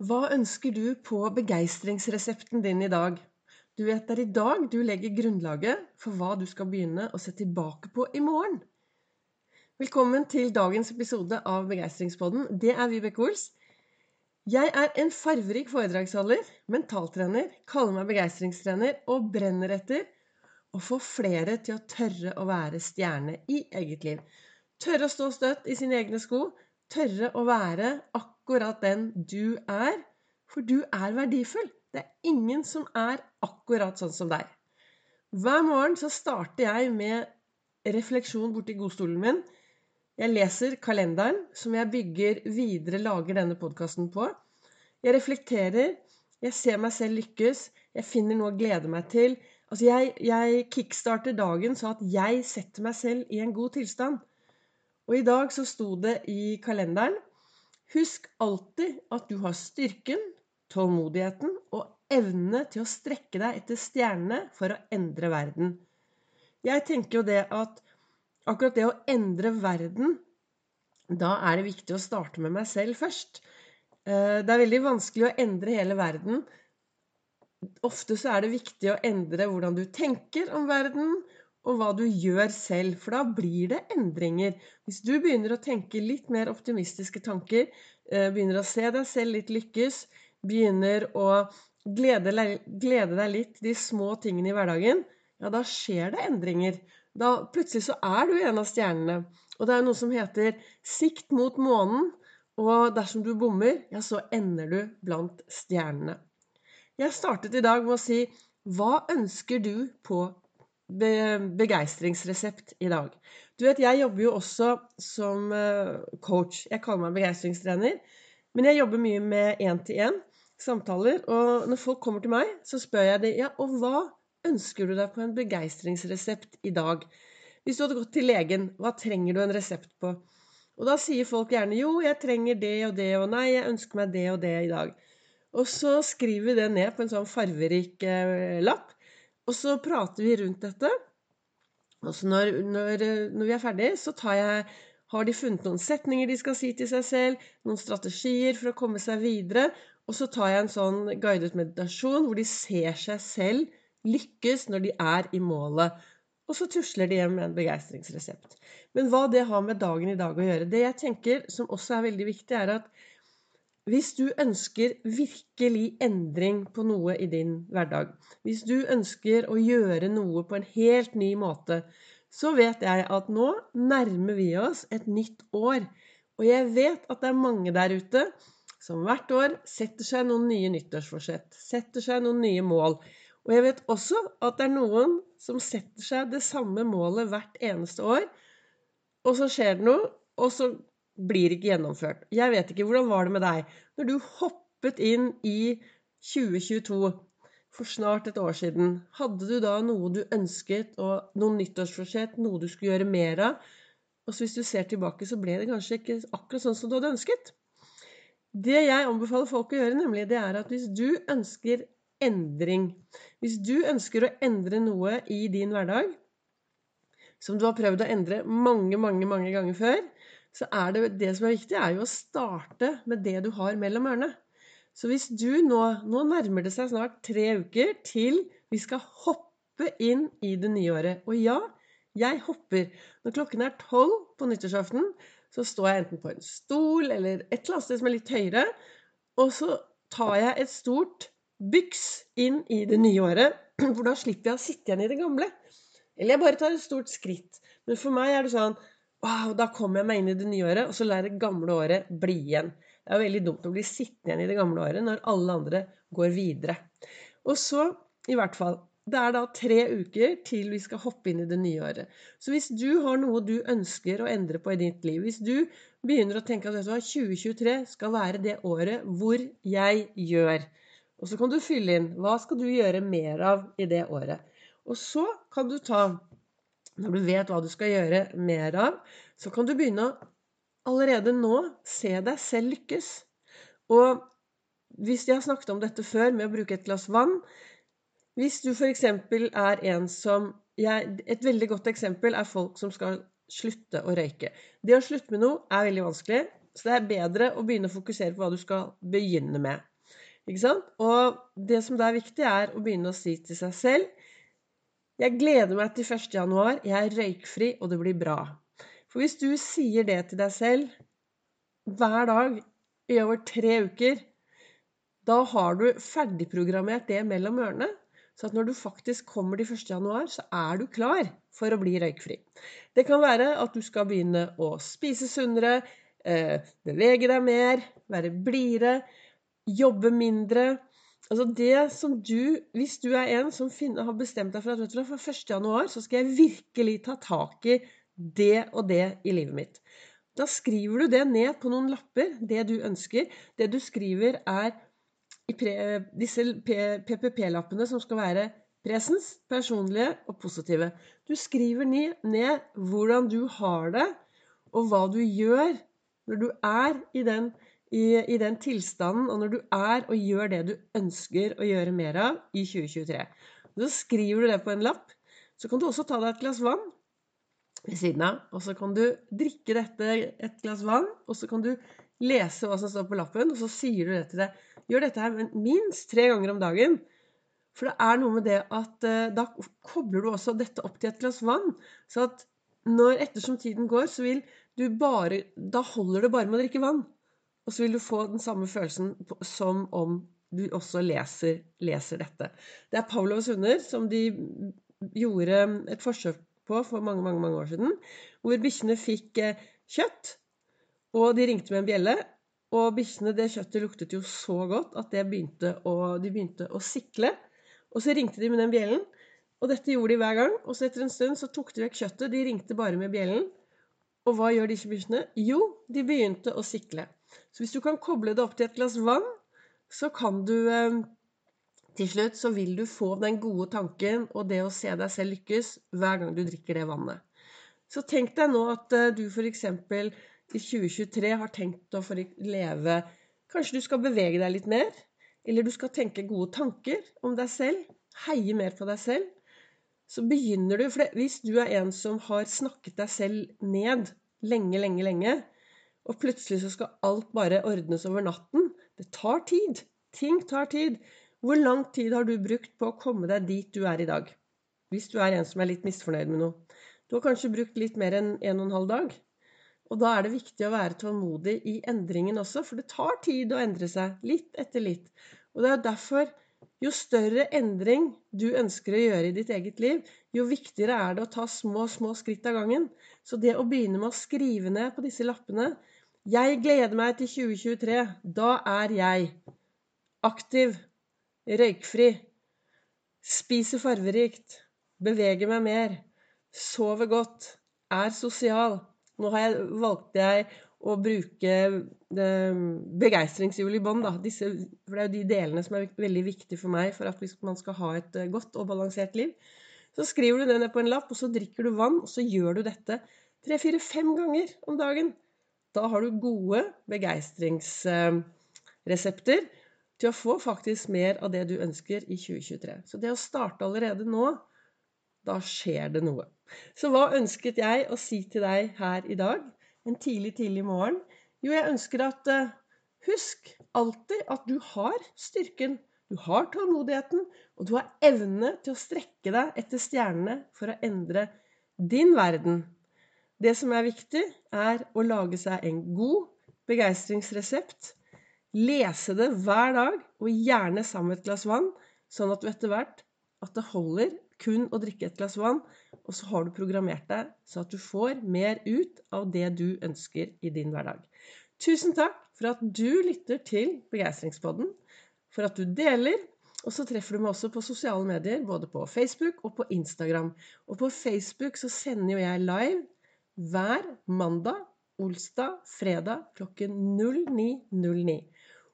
Hva ønsker du på begeistringsresepten din i dag? Du vet det er i dag du legger grunnlaget for hva du skal begynne å se tilbake på i morgen. Velkommen til dagens episode av Begeistringspodden. Det er Vibeke Ols. Jeg er en farverik foredragsholder, mentaltrener, kaller meg begeistringstrener og brenner etter å få flere til å tørre å være stjerne i eget liv. Tørre å stå støtt i sine egne sko. Tørre å være akkurat den du er, for du er verdifull. Det er ingen som er akkurat sånn som deg. Hver morgen så starter jeg med refleksjon borti godstolen min. Jeg leser kalenderen som jeg bygger videre, lager denne podkasten på. Jeg reflekterer. Jeg ser meg selv lykkes. Jeg finner noe å glede meg til. Altså jeg, jeg kickstarter dagen så at jeg setter meg selv i en god tilstand. Og i dag så sto det i kalenderen Husk alltid at du har styrken, tålmodigheten og evne til å strekke deg etter stjernene for å endre verden. Jeg tenker jo det at akkurat det å endre verden, da er det viktig å starte med meg selv først. Eh, det er veldig vanskelig å endre hele verden. Ofte så er det viktig å endre hvordan du tenker om verden, og hva du gjør selv. For da blir det endringer. Hvis du begynner å tenke litt mer optimistiske tanker, eh, begynner å se deg selv litt lykkes, begynner å glede, glede deg litt de små tingene i hverdagen, ja, da skjer det endringer. Da plutselig så er du en av stjernene. Og det er noe som heter 'sikt mot månen'. Og dersom du bommer, ja, så ender du blant stjernene. Jeg startet i dag med å si hva ønsker du på begeistringsresept i dag. Du vet, jeg jobber jo også som eh, coach. Jeg kaller meg begeistringstrener. Men jeg jobber mye med én-til-én-samtaler. Og når folk kommer til meg, så spør jeg dem ja, og hva ønsker du deg på en begeistringsresept i dag? Hvis du hadde gått til legen, hva trenger du en resept på? Og da sier folk gjerne jo, jeg trenger det og det, og nei, jeg ønsker meg det og det i dag. Og så skriver vi det ned på en sånn farverik eh, lapp. Og så prater vi rundt dette. Og så når, når, når vi er ferdige, så jeg har de funnet noen setninger de skal si til seg selv, noen strategier for å komme seg videre? Og så tar jeg en sånn guidet meditasjon hvor de ser seg selv lykkes når de er i målet. Og så tusler de hjem med en begeistringsresept. Men hva det har med dagen i dag å gjøre Det jeg tenker som også er veldig viktig, er at hvis du ønsker virkelig endring på noe i din hverdag, hvis du ønsker å gjøre noe på en helt ny måte, så vet jeg at nå nærmer vi oss et nytt år. Og jeg vet at det er mange der ute som hvert år setter seg noen nye nyttårsforsett, setter seg noen nye mål. Og jeg vet også at det er noen som setter seg det samme målet hvert eneste år, og så skjer det noe, og så blir ikke gjennomført. Jeg vet ikke, hvordan var det med deg? Når du hoppet inn i 2022 for snart et år siden, hadde du da noe du ønsket, og noen nyttårsforsett, noe du skulle gjøre mer av? Og så hvis du ser tilbake, så ble det kanskje ikke akkurat sånn som du hadde ønsket. Det jeg anbefaler folk å gjøre, nemlig det er at hvis du ønsker endring, hvis du ønsker å endre noe i din hverdag, som du har prøvd å endre mange, mange, mange ganger før, så er det det som er viktig, er jo å starte med det du har mellom ørene. Så hvis du nå Nå nærmer det seg snart tre uker til vi skal hoppe inn i det nye året. Og ja, jeg hopper. Når klokken er tolv på nyttårsaften, så står jeg enten på en stol eller et eller annet sted som er litt høyere, og så tar jeg et stort byks inn i det nye året, for da slipper jeg å sitte igjen i det gamle. Eller jeg bare tar et stort skritt. Men for meg er det sånn Wow, da kommer jeg meg inn i det nye året, og så lar det gamle året bli igjen. Det er veldig dumt å bli sittende igjen i det gamle året når alle andre går videre. Og så, i hvert fall Det er da tre uker til vi skal hoppe inn i det nye året. Så hvis du har noe du ønsker å endre på i ditt liv, hvis du begynner å tenke at 2023 skal være det året hvor jeg gjør Og så kan du fylle inn hva skal du gjøre mer av i det året. Og så kan du ta når du vet hva du skal gjøre mer av, så kan du begynne å allerede nå se deg selv lykkes. Og hvis jeg har snakket om dette før med å bruke et glass vann Hvis du f.eks. er en som jeg, Et veldig godt eksempel er folk som skal slutte å røyke. Det å slutte med noe er veldig vanskelig, så det er bedre å begynne å fokusere på hva du skal begynne med. Og det som da er viktig, er å begynne å si til seg selv Jeg gleder meg til 1. januar. Jeg er røykfri, og det blir bra. For hvis du sier det til deg selv hver dag i over tre uker, da har du ferdigprogrammert det mellom ørene. Så at når du faktisk kommer til 1. januar, så er du klar for å bli røykfri. Det kan være at du skal begynne å spise sunnere, eh, bevege deg mer, være blidere, jobbe mindre. Altså det som du, Hvis du er en som finner, har bestemt deg for at vet du, fra 1. januar så skal jeg virkelig ta tak i det og det i livet mitt. Da skriver du det ned på noen lapper, det du ønsker. Det du skriver, er pre, disse PPP-lappene som skal være presens, personlige og positive. Du skriver ned, hvordan du har det, og hva du gjør når du er i den, i, i den, tilstanden, og når du er og gjør det du ønsker å gjøre mer av i 2023. Så skriver du det på en lapp. Så kan du også ta deg et glass vann ved siden av. Og så kan du drikke dette et glass vann, og så kan du lese hva som står på lappen, og så sier du det til deg. Gjør dette her minst tre ganger om dagen. For det er noe med det at uh, da kobler du også dette opp til et glass vann. Så at når ettersom tiden går, så vil du bare Da holder det bare med å drikke vann. Og så vil du få den samme følelsen som om du også leser, leser dette. Det er Pavlovs hunder som de gjorde et forsøk på for mange, mange, mange år siden. Hvor bikkjene fikk eh, kjøtt, og de ringte med en bjelle. Og bikkjene, det kjøttet luktet jo så godt at begynte å, de begynte å sikle. Og så ringte de med den bjellen. Og dette gjorde de hver gang. Og så etter en stund så tok de vekk kjøttet. De ringte bare med bjellen. Og hva gjør disse bikkjene? Jo, de begynte å sikle. Så hvis du kan koble det opp til et glass vann, så kan du eh, Til slutt så vil du få den gode tanken og det å se deg selv lykkes hver gang du drikker det vannet. Så tenk deg nå at eh, du f.eks. i 2023 har tenkt å leve Kanskje du skal bevege deg litt mer? eller du skal tenke gode tanker om deg selv, heie mer på deg selv, så begynner du For hvis du er en som har snakket deg selv ned lenge, lenge, lenge, og plutselig så skal alt bare ordnes over natten Det tar tid. Ting tar tid. Hvor lang tid har du brukt på å komme deg dit du er i dag? Hvis du er en som er litt misfornøyd med noe. Du har kanskje brukt litt mer enn en og en halv dag. Og da er det viktig å være tålmodig i endringen også, for det tar tid å endre seg, litt etter litt. Og det er derfor jo større endring du ønsker å gjøre i ditt eget liv, jo viktigere er det å ta små, små skritt av gangen. Så det å begynne med å skrive ned på disse lappene 'Jeg gleder meg til 2023. Da er jeg aktiv, røykfri, spiser farverikt, beveger meg mer, sover godt, er sosial, nå jeg, valgte jeg å bruke begeistringshjul i bånd. For det er jo de delene som er veldig viktige for meg for at man skal ha et eh, godt og balansert liv. Så skriver du det ned på en lapp, og så drikker du vann, og så gjør du dette tre-fire-fem ganger om dagen. Da har du gode begeistringsresepter til å få faktisk mer av det du ønsker i 2023. Så det å starte allerede nå, da skjer det noe. Så hva ønsket jeg å si til deg her i dag, en tidlig, tidlig morgen? Jo, jeg ønsker at uh, Husk alltid at du har styrken, du har tålmodigheten, og du har evne til å strekke deg etter stjernene for å endre din verden. Det som er viktig, er å lage seg en god begeistringsresept. Lese det hver dag, og gjerne sammen med et glass vann, sånn at du etter hvert at det holder kun å drikke et glass vann, og så har du programmert deg så at du får mer ut av det du ønsker i din hverdag. Tusen takk for at du lytter til Begeistringspodden, for at du deler. Og så treffer du meg også på sosiale medier, både på Facebook og på Instagram. Og på Facebook så sender jo jeg live hver mandag, olsdag, fredag klokken 09.09.